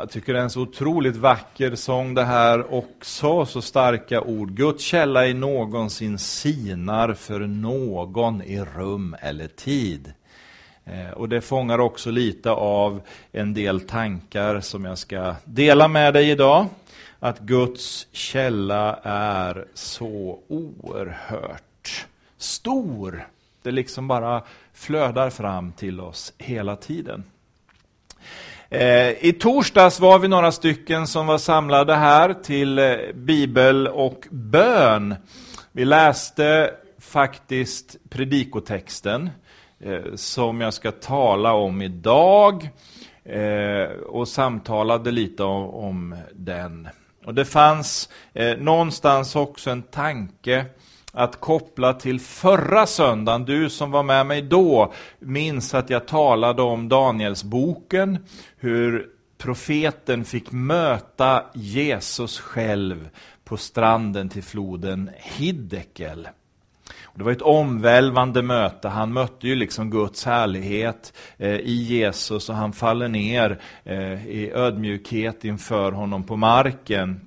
Jag tycker det är en så otroligt vacker sång det här också, så starka ord. Guds källa i någonsin sinar för någon i rum eller tid. Eh, och det fångar också lite av en del tankar som jag ska dela med dig idag. Att Guds källa är så oerhört stor. Det liksom bara flödar fram till oss hela tiden. Eh, I torsdags var vi några stycken som var samlade här till eh, bibel och bön. Vi läste faktiskt predikotexten eh, som jag ska tala om idag och samtalade lite om den. Och Det fanns någonstans också en tanke att koppla till förra söndagen. Du som var med mig då minns att jag talade om Danielsboken, hur profeten fick möta Jesus själv på stranden till floden Hiddekel. Det var ett omvälvande möte. Han mötte ju liksom Guds härlighet eh, i Jesus och han faller ner eh, i ödmjukhet inför honom på marken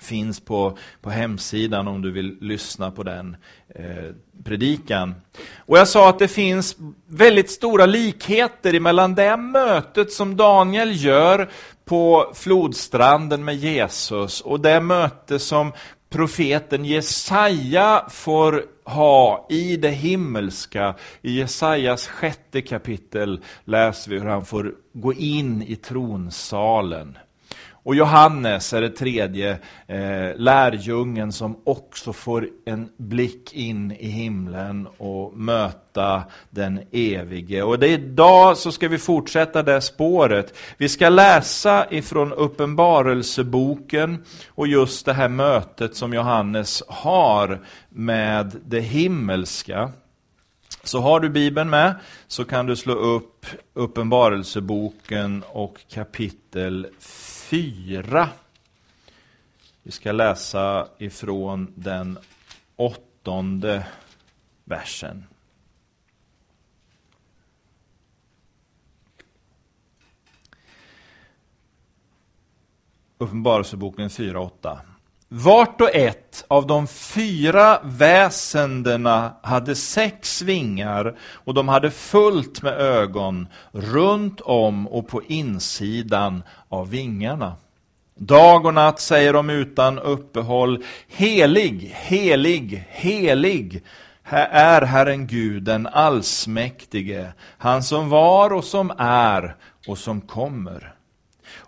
finns på, på hemsidan om du vill lyssna på den eh, predikan. Och jag sa att det finns väldigt stora likheter mellan det mötet som Daniel gör på flodstranden med Jesus och det möte som profeten Jesaja får ha i det himmelska. I Jesajas sjätte kapitel läser vi hur han får gå in i tronsalen. Och Johannes är det tredje eh, lärjungen som också får en blick in i himlen och möta den evige. Och det idag så ska vi fortsätta det spåret. Vi ska läsa ifrån Uppenbarelseboken och just det här mötet som Johannes har med det himmelska. Så har du Bibeln med så kan du slå upp Uppenbarelseboken och kapitel 4. Vi ska läsa ifrån den åttonde versen. Uppenbarelseboken 4.8. Vart och ett av de fyra väsendena hade sex vingar och de hade fullt med ögon runt om och på insidan av vingarna. Dag och natt säger de utan uppehåll, helig, helig, helig här är Herren Gud, den allsmäktige, han som var och som är och som kommer.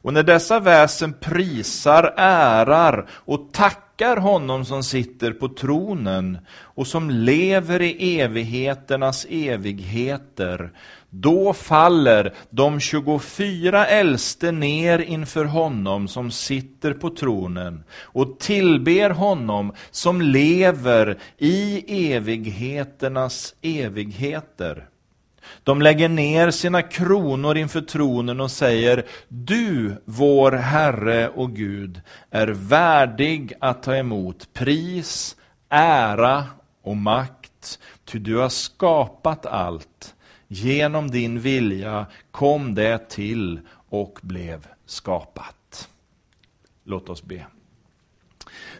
Och när dessa väsen prisar, ärar och tackar honom som sitter på tronen och som lever i evigheternas evigheter, då faller de 24 äldste ner inför honom som sitter på tronen och tillber honom som lever i evigheternas evigheter. De lägger ner sina kronor inför tronen och säger Du, vår Herre och Gud, är värdig att ta emot pris, ära och makt, ty du har skapat allt. Genom din vilja kom det till och blev skapat. Låt oss be.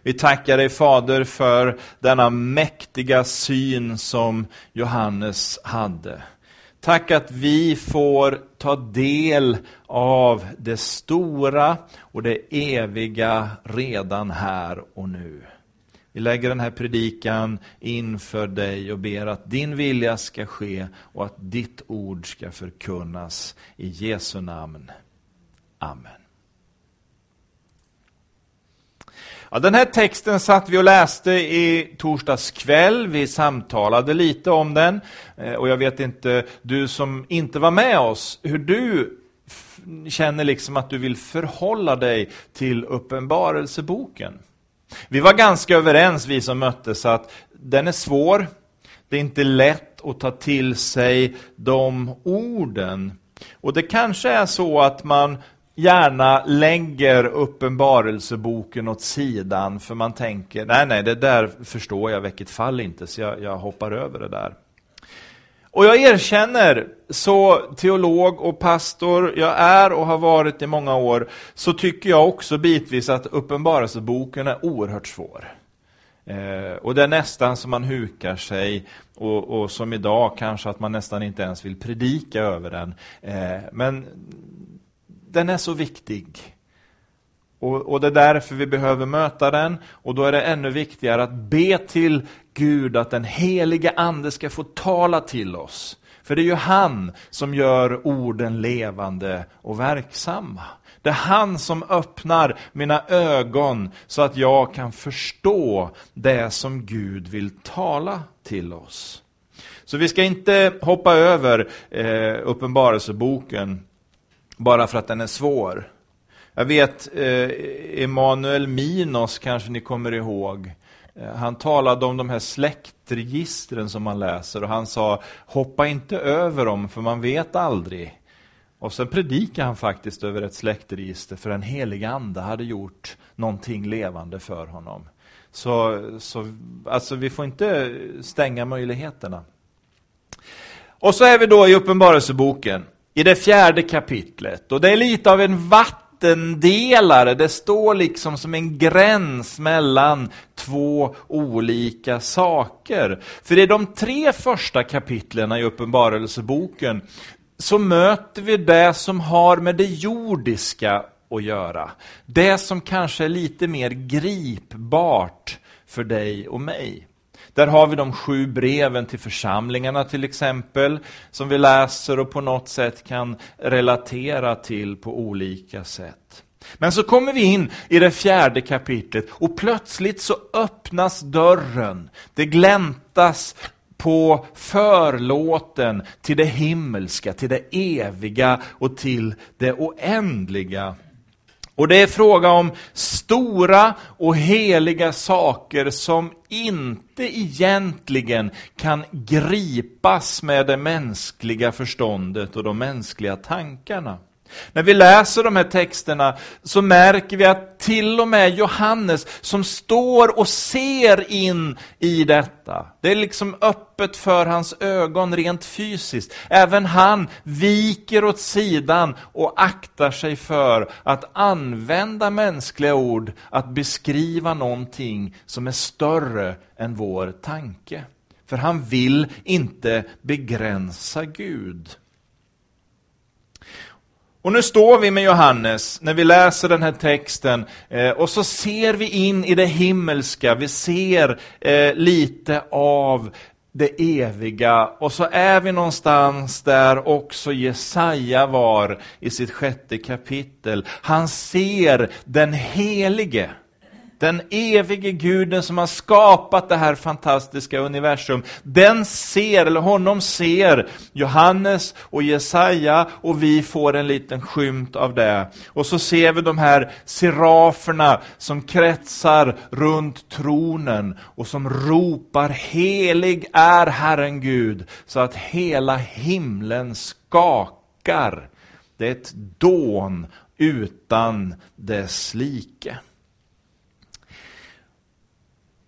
Vi tackar dig Fader för denna mäktiga syn som Johannes hade. Tack att vi får ta del av det stora och det eviga redan här och nu. Vi lägger den här predikan inför dig och ber att din vilja ska ske och att ditt ord ska förkunnas. I Jesu namn. Amen. Ja, den här texten satt vi och läste i torsdags kväll. Vi samtalade lite om den. Eh, och jag vet inte, du som inte var med oss, hur du känner liksom att du vill förhålla dig till Uppenbarelseboken. Vi var ganska överens, vi som möttes, att den är svår. Det är inte lätt att ta till sig de orden. Och det kanske är så att man gärna lägger uppenbarelseboken åt sidan för man tänker, nej nej, det där förstår jag vilket fall inte, så jag, jag hoppar över det där. Och jag erkänner, så teolog och pastor jag är och har varit i många år, så tycker jag också bitvis att Uppenbarelseboken är oerhört svår. Eh, och det är nästan som man hukar sig och, och, som idag kanske att man nästan inte ens vill predika över den. Eh, men den är så viktig. Och, och, det är därför vi behöver möta den och då är det ännu viktigare att be till Gud att den helige Ande ska få tala till oss. För det är ju han som gör orden levande och verksamma. Det är han som öppnar mina ögon så att jag kan förstå det som Gud vill tala till oss. Så vi ska inte hoppa över eh, Uppenbarelseboken bara för att den är svår. Jag vet eh, Emanuel Minos kanske ni kommer ihåg. Eh, han talade om de här släktregistren som man läser och han sa hoppa inte över dem för man vet aldrig. Och sen predikade han faktiskt över ett släktregister för en helig ande hade gjort någonting levande för honom. Så, så alltså vi får inte stänga möjligheterna. Och så är vi då i Uppenbarelseboken, i det fjärde kapitlet. Och det är lite av en vattendelare, det står liksom som en gräns mellan två olika saker. För i de tre första kapitlen i Uppenbarelseboken så möter vi det som har med det jordiska att göra. Det som kanske är lite mer gripbart för dig och mig. Där har vi de sju breven till församlingarna till exempel, som vi läser och på något sätt kan relatera till på olika sätt. Men så kommer vi in i det fjärde kapitlet och plötsligt så öppnas dörren. Det gläntas på förlåten till det himmelska, till det eviga och till det oändliga. Och det är fråga om stora och heliga saker som inte egentligen kan gripas med det mänskliga förståndet och de mänskliga tankarna. När vi läser de här texterna så märker vi att till och med Johannes som står och ser in i detta, det är liksom öppet för hans ögon rent fysiskt. Även han viker åt sidan och aktar sig för att använda mänskliga ord att beskriva någonting som är större än vår tanke. För han vill inte begränsa Gud. Och nu står vi med Johannes när vi läser den här texten eh, och så ser vi in i det himmelska, vi ser eh, lite av det eviga och så är vi någonstans där också Jesaja var i sitt sjätte kapitel. Han ser den helige. Den evige guden som har skapat det här fantastiska universum, den ser, eller honom ser Johannes och Jesaja och vi får en liten skymt av det. Och så ser vi de här seraferna som kretsar runt tronen och som ropar helig är Herren Gud så att hela himlen skakar. Det är ett dån utan dess like.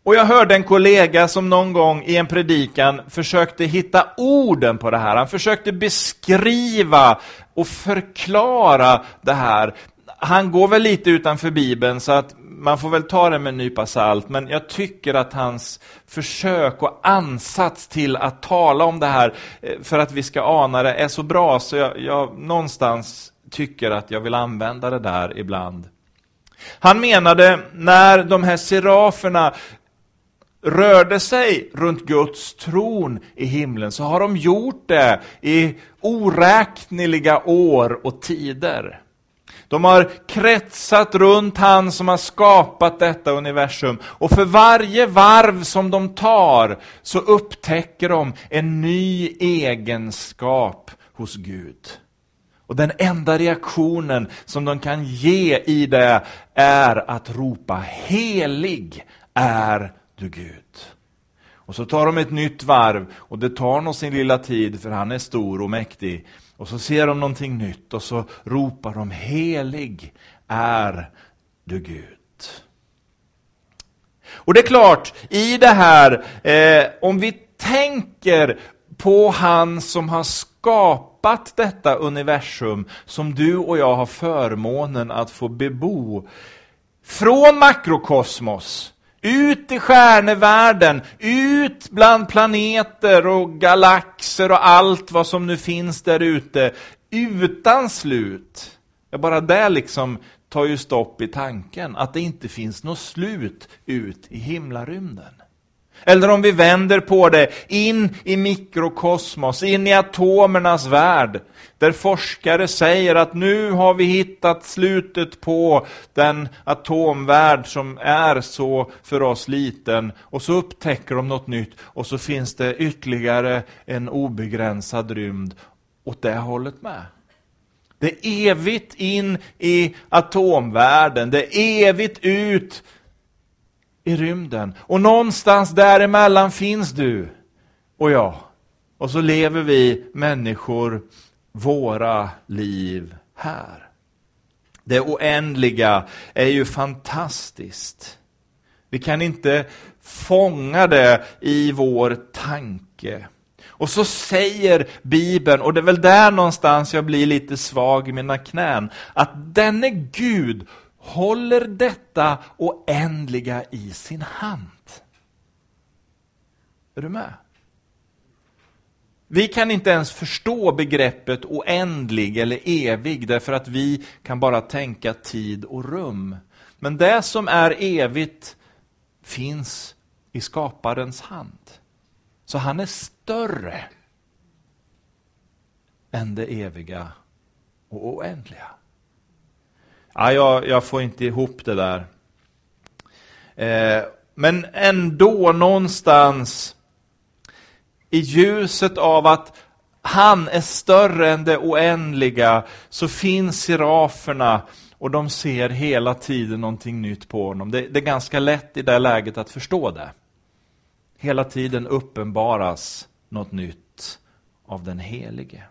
Och jag hörde en kollega som någon gång i en predikan försökte hitta orden på det här. Han försökte beskriva och förklara det här. Han går väl lite utanför Bibeln så att man får väl ta det med en nypa salt, men jag tycker att hans försök och ansats till att tala om det här eh, för att vi ska ana det är så bra så jag, jag någonstans tycker att jag vill använda det där ibland. Han menade när de här seraferna rörde sig runt Guds tron i himlen så har de gjort det i oräkneliga år och tider. De har kretsat runt han som har skapat detta universum. Och för varje varv som de tar så upptäcker de en ny egenskap hos Gud. Och den enda reaktionen som de kan ge i det är att ropa helig är du Gud. Och så tar de ett nytt varv och det tar nog sin lilla tid för han är stor och mäktig. Och så ser de någonting nytt och så ropar de helig är du Gud. Och det är klart, i det här, eh, om vi tänker på han som har skapat detta universum som du och jag har förmånen att få bebo. Från makrokosmos, ut i stjärnevärlden, ut bland planeter och galaxer och allt vad som nu finns där ute, utan slut. Ja, bara det liksom tar ju stopp i tanken, att det inte finns något slut ut i himlarymden. Eller om vi vänder på det, in i mikrokosmos, in i atomernas värld. Där forskare säger att nu har vi hittat slutet på den atomvärld som är så för oss liten. Och så upptäcker de något nytt och så finns det ytterligare en obegränsad rymd åt det hållet med. Det är evigt in i atomvärlden, det är evigt ut i rymden. Och någonstans däremellan finns du och jag. Och så lever vi människor våra liv här. Det oändliga är ju fantastiskt. Vi kan inte fånga det i vår tanke. Och så säger Bibeln, och det är väl där någonstans jag blir lite svag i mina knän, att denne Gud håller detta oändliga i sin hand. Är du med? Vi kan inte ens förstå begreppet oändlig eller evig därför att vi kan bara tänka tid och rum. Men det som är evigt finns i skaparens hand. Så han är större än det eviga och oändliga. Ja, jag, jag får inte ihop det där. Eh, men ändå någonstans i ljuset av att han är större än det oändliga så finns seraferna och de ser hela tiden någonting nytt på honom. Det, det är ganska lätt i det läget att förstå det. Hela tiden uppenbaras något nytt av den Helige.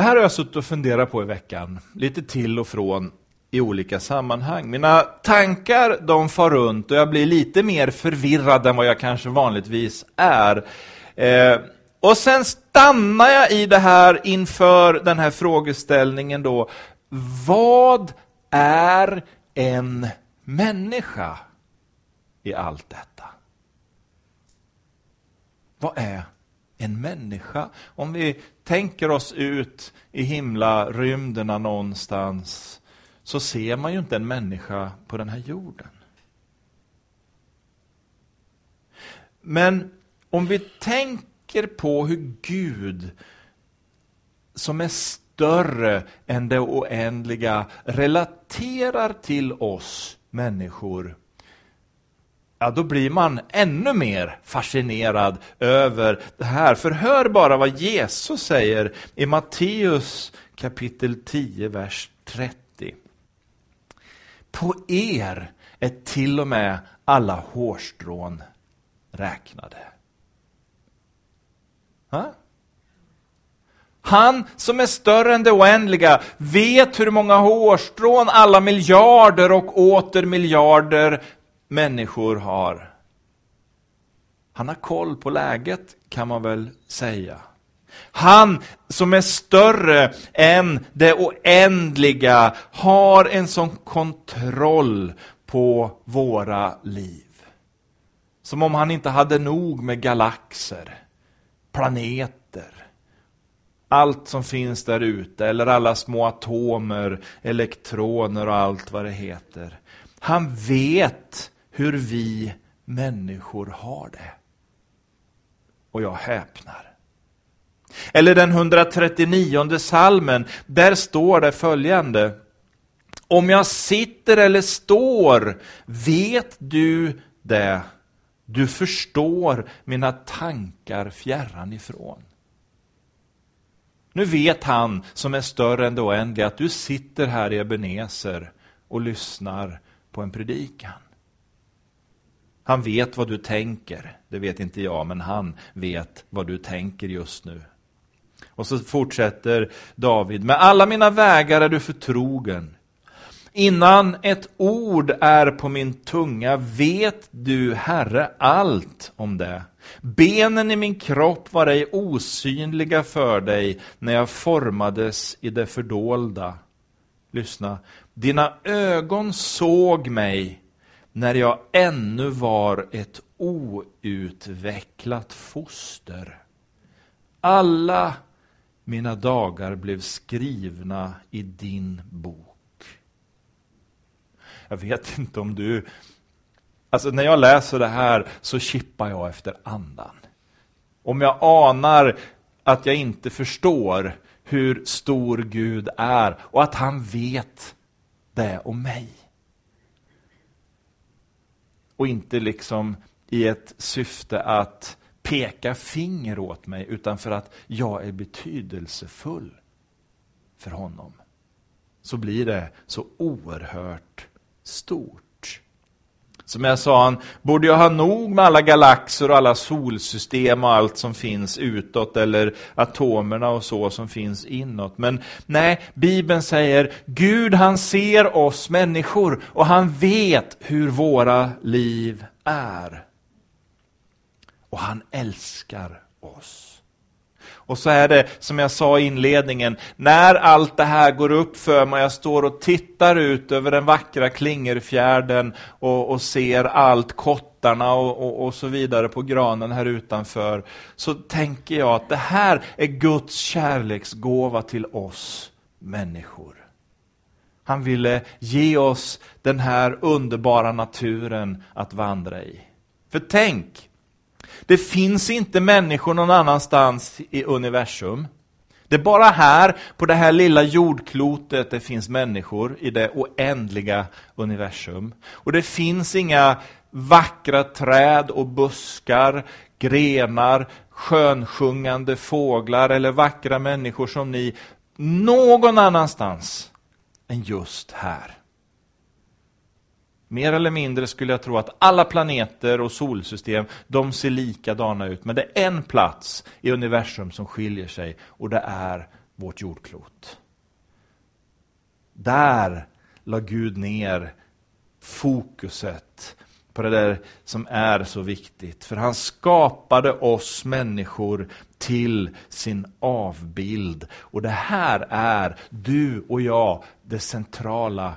Det här har jag suttit och funderat på i veckan, lite till och från i olika sammanhang. Mina tankar de far runt och jag blir lite mer förvirrad än vad jag kanske vanligtvis är. Eh, och sen stannar jag i det här inför den här frågeställningen då. Vad är en människa i allt detta? Vad är en människa? Om vi tänker oss ut i himlarymderna någonstans så ser man ju inte en människa på den här jorden. Men om vi tänker på hur Gud, som är större än det oändliga, relaterar till oss människor ja, då blir man ännu mer fascinerad över det här. För hör bara vad Jesus säger i Matteus kapitel 10, vers 30. På er är till och med alla hårstrån räknade. Ha? Han som är större än det oändliga vet hur många hårstrån alla miljarder och åter miljarder människor har. Han har koll på läget kan man väl säga. Han som är större än det oändliga har en sån kontroll på våra liv. Som om han inte hade nog med galaxer, planeter, allt som finns där ute, eller alla små atomer, elektroner och allt vad det heter. Han vet hur vi människor har det. Och jag häpnar. Eller den 139 salmen, där står det följande. Om jag sitter eller står, vet du det? Du förstår mina tankar fjärran ifrån. Nu vet han som är större än det oändliga att du sitter här i Ebenezer och lyssnar på en predikan. Han vet vad du tänker. Det vet inte jag, men han vet vad du tänker just nu. Och så fortsätter David. Med alla mina vägar är du förtrogen. Innan ett ord är på min tunga vet du, Herre, allt om det. Benen i min kropp var ej osynliga för dig när jag formades i det fördolda. Lyssna. Dina ögon såg mig när jag ännu var ett outvecklat foster. Alla mina dagar blev skrivna i din bok. Jag vet inte om du... Alltså när jag läser det här så kippar jag efter andan. Om jag anar att jag inte förstår hur stor Gud är och att han vet det om mig. Och inte liksom i ett syfte att peka finger åt mig, utan för att jag är betydelsefull för honom. Så blir det så oerhört stort. Som jag sa, han borde ju ha nog med alla galaxer och alla solsystem och allt som finns utåt eller atomerna och så som finns inåt. Men nej, Bibeln säger Gud han ser oss människor och han vet hur våra liv är. Och han älskar oss. Och så är det som jag sa i inledningen, när allt det här går upp för mig, jag står och tittar ut över den vackra Klingerfjärden och, och ser allt, kottarna och, och, och, så vidare på granen här utanför, så tänker jag att det här är Guds kärleksgåva till oss människor. Han ville ge oss den här underbara naturen att vandra i. För tänk, det finns inte människor någon annanstans i universum. Det är bara här, på det här lilla jordklotet, det finns människor i det oändliga universum. Och det finns inga vackra träd och buskar, grenar, skönsjungande fåglar eller vackra människor som ni någon annanstans än just här. Mer eller mindre skulle jag tro att alla planeter och solsystem, de ser likadana ut. Men det är en plats i universum som skiljer sig och det är vårt jordklot. Där la Gud ner fokuset på det där som är så viktigt. För han skapade oss människor till sin avbild. Och det här är, du och jag, det centrala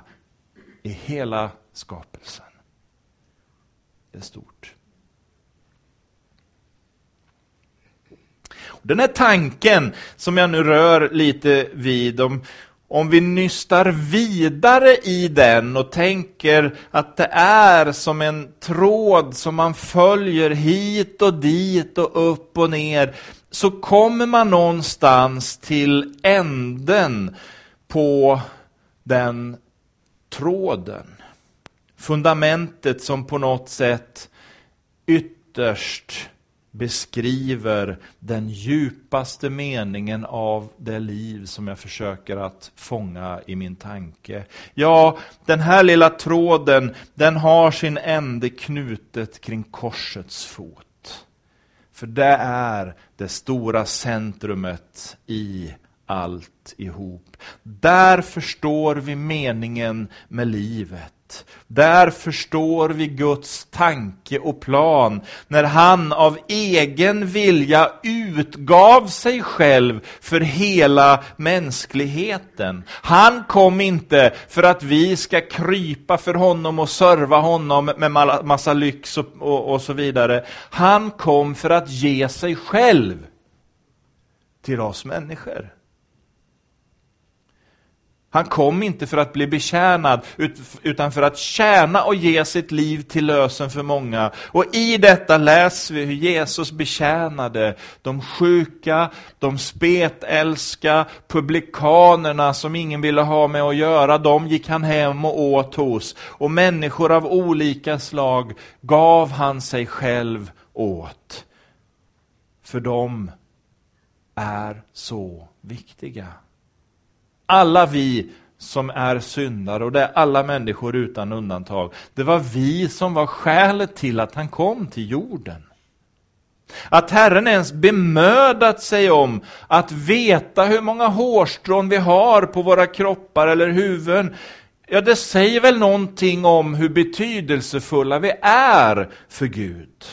i hela skapelsen. Det är stort. Den här tanken som jag nu rör lite vid, om, om vi nystar vidare i den och tänker att det är som en tråd som man följer hit och dit och upp och ner, så kommer man någonstans till änden på den tråden fundamentet som på något sätt ytterst beskriver den djupaste meningen av det liv som jag försöker att fånga i min tanke. Ja, den här lilla tråden, den har sin ände knutet kring korsets fot. För det är det stora centrumet i allt ihop. Där förstår vi meningen med livet. Där förstår vi Guds tanke och plan när han av egen vilja utgav sig själv för hela mänskligheten. Han kom inte för att vi ska krypa för honom och serva honom med massa lyx och, och, och så vidare. Han kom för att ge sig själv till oss människor. Han kom inte för att bli betjänad, utan för att tjäna och ge sitt liv till lösen för många. Och i detta läser vi hur Jesus betjänade de sjuka, de spetälska, publikanerna som ingen ville ha med att göra. De gick han hem och åt hos. Och människor av olika slag gav han sig själv åt. För de är så viktiga. Alla vi som är syndare, och det är alla människor utan undantag. Det var vi som var skälet till att han kom till jorden. Att Herren ens bemödat sig om att veta hur många hårstrån vi har på våra kroppar eller huvuden. ja, det säger väl någonting om hur betydelsefulla vi är för Gud.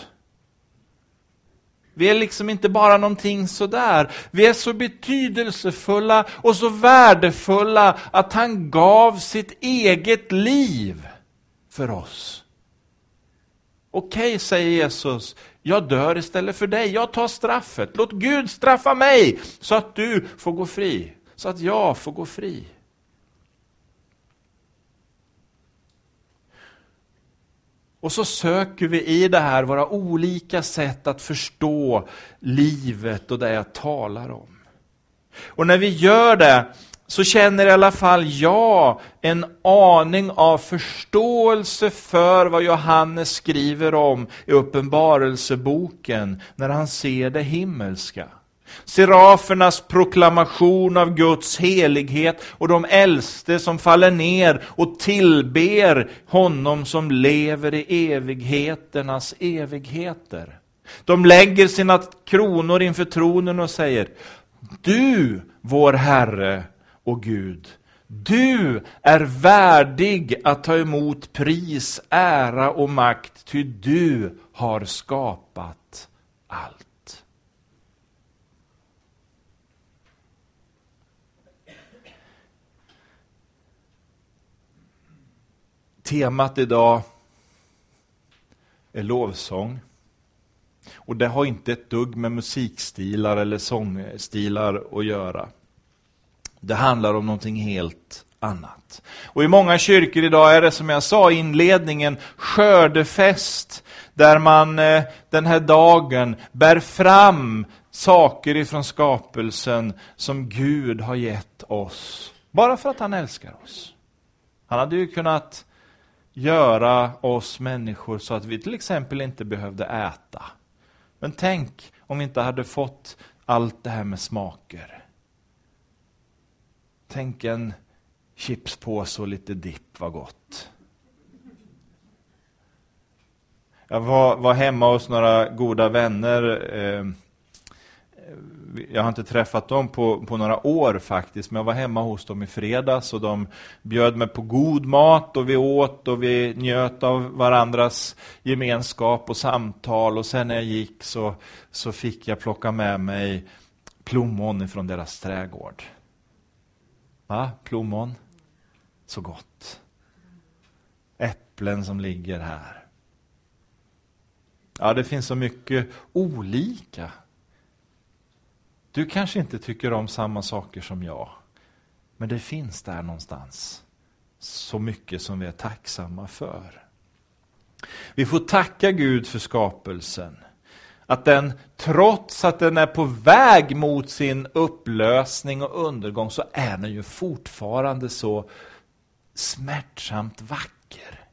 Vi är liksom inte bara någonting sådär. Vi är så betydelsefulla och så värdefulla att han gav sitt eget liv för oss. Okej, okay, säger Jesus, jag dör istället för dig. Jag tar straffet. Låt Gud straffa mig så att du får gå fri. Så att jag får gå fri. Och så söker vi i det här våra olika sätt att förstå livet och det jag talar om. Och när vi gör det så känner i alla fall jag en aning av förståelse för vad Johannes skriver om i Uppenbarelseboken när han ser det himmelska. Serafernas proklamation av Guds helighet och de äldste som faller ner och tillber honom som lever i evigheternas evigheter. De lägger sina kronor inför tronen och säger Du, vår Herre och Gud, du är värdig att ta emot pris, ära och makt, ty du har skapat allt. Temat idag är lovsång. Och det har inte ett dugg med musikstilar eller sångstilar att göra. Det handlar om någonting helt annat. Och i många kyrkor idag är det som jag sa i inledningen skördefest där man eh, den här dagen bär fram saker ifrån skapelsen som Gud har gett oss. Bara för att han älskar oss. Han hade ju kunnat göra oss människor så att vi till exempel inte behövde äta. Men tänk om vi inte hade fått allt det här med smaker. Tänk en chipspåse och lite dipp, vad gott. Jag var, var hemma hos några goda vänner eh, jag har inte träffat dem på, på några år faktiskt, men jag var hemma hos dem i fredags och de bjöd mig på god mat och vi åt och vi njöt av varandras gemenskap och samtal och sen när jag gick så, så fick jag plocka med mig plommon ifrån deras trädgård. Va? Plommon? Så gott. Äpplen som ligger här. Ja, det finns så mycket olika du kanske inte tycker om samma saker som jag. Men det finns där någonstans så mycket som vi är tacksamma för. Vi får tacka Gud för skapelsen. Att den, trots att den är på väg mot sin upplösning och undergång, så är den ju fortfarande så smärtsamt vacker.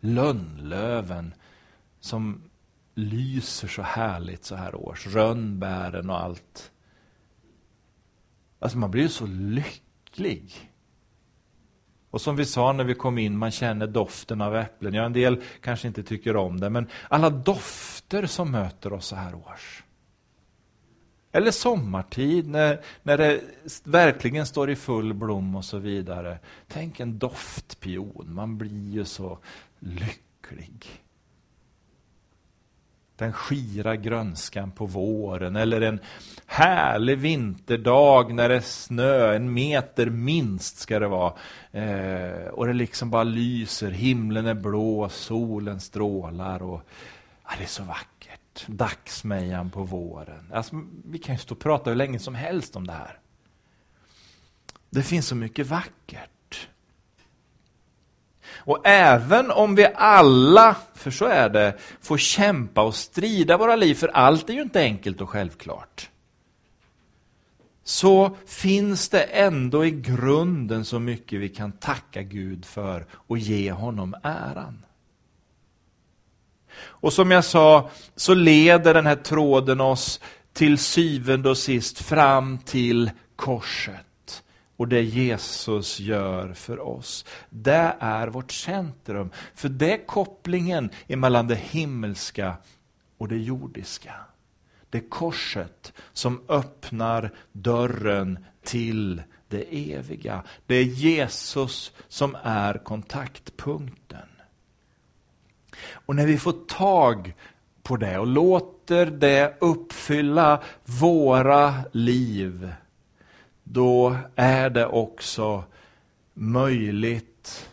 Lönnlöven som lyser så härligt så här års. Rönnbären och allt. Alltså man blir ju så lycklig. Och som vi sa när vi kom in, man känner doften av äpplen. Ja, en del kanske inte tycker om det, men alla dofter som möter oss så här års. Eller sommartid när, när det verkligen står i full blom och så vidare. Tänk en doftpion, man blir ju så lycklig den skira grönskan på våren eller en härlig vinterdag när det är snö, en meter minst ska det vara. Eh, och det liksom bara lyser, himlen är blå, solen strålar och ja, det är så vackert. Dagsmejan på våren. Alltså, vi kan ju stå och prata hur länge som helst om det här. Det finns så mycket vackert. Och även om vi alla, för så är det, får kämpa och strida våra liv, för allt är ju inte enkelt och självklart. Så finns det ändå i grunden så mycket vi kan tacka Gud för och ge honom äran. Och som jag sa, så leder den här tråden oss till syvende och sist fram till korset och det Jesus gör för oss. Det är vårt centrum. För det är kopplingen mellan det himmelska och det jordiska. Det är korset som öppnar dörren till det eviga. Det är Jesus som är kontaktpunkten. Och när vi får tag på det och låter det uppfylla våra liv, då är det också möjligt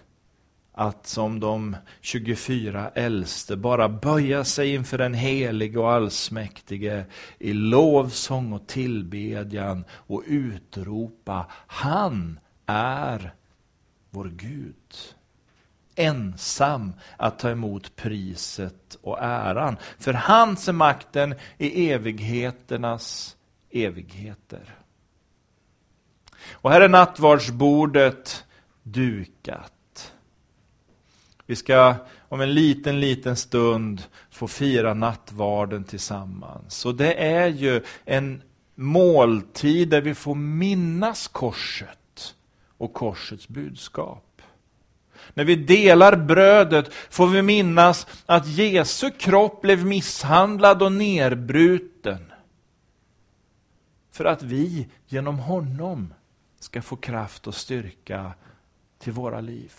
att som de 24 äldste bara böja sig inför den helige och allsmäktige i lovsång och tillbedjan och utropa Han är vår Gud. Ensam att ta emot priset och äran. För hans är makten i evigheternas evigheter. Och här är nattvardsbordet dukat. Vi ska om en liten, liten stund få fira nattvarden tillsammans. Och det är ju en måltid där vi får minnas korset och korsets budskap. När vi delar brödet får vi minnas att Jesu kropp blev misshandlad och nerbruten. För att vi genom honom ska få kraft och styrka till våra liv.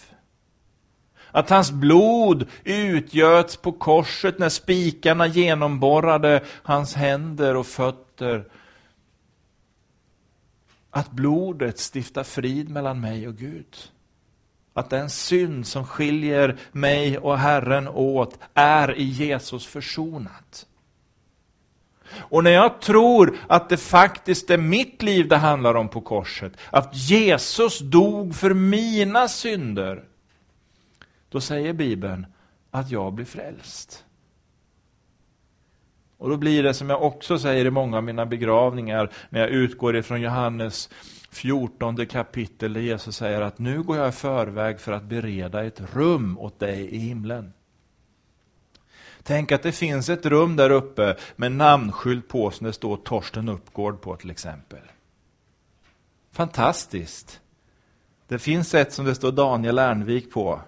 Att hans blod utgöts på korset när spikarna genomborrade hans händer och fötter. Att blodet stiftar frid mellan mig och Gud. Att den synd som skiljer mig och Herren åt är i Jesus försonat. Och när jag tror att det faktiskt är mitt liv det handlar om på korset, att Jesus dog för mina synder, då säger Bibeln att jag blir frälst. Och då blir det som jag också säger i många av mina begravningar, när jag utgår ifrån Johannes 14 kapitel, där Jesus säger att nu går jag i förväg för att bereda ett rum åt dig i himlen. Tänk att det finns ett rum där uppe med namnskylt på som det står Torsten Uppgård på till exempel. Fantastiskt. Det finns ett som det står Daniel Ernvik på.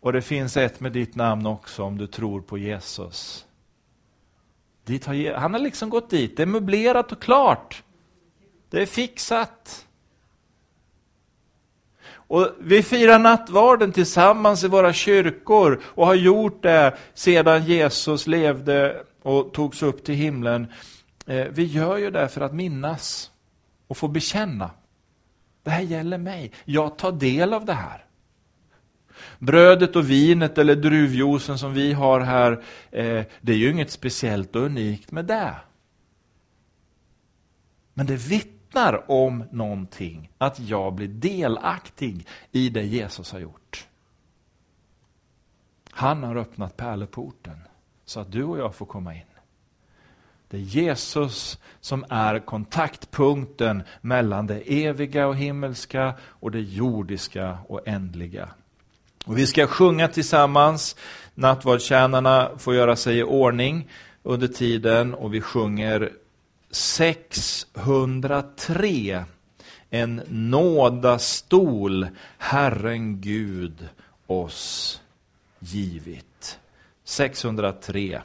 Och det finns ett med ditt namn också om du tror på Jesus. Dit har, han har liksom gått dit, det är möblerat och klart. Det är fixat. Och vi firar nattvarden tillsammans i våra kyrkor och har gjort det sedan Jesus levde och togs upp till himlen. Eh, vi gör ju det för att minnas och få bekänna. Det här gäller mig. Jag tar del av det här. Brödet och vinet eller druvjuicen som vi har här, eh, det är ju inget speciellt och unikt med det. Men det vittnar om någonting, att jag blir delaktig i det Jesus har gjort. Han har öppnat pärleporten så att du och jag får komma in. Det är Jesus som är kontaktpunkten mellan det eviga och himmelska och det jordiska och ändliga. Och vi ska sjunga tillsammans. Nattvardstjänarna får göra sig i ordning under tiden och vi sjunger 603. En nådastol Herren Gud oss givit. 603.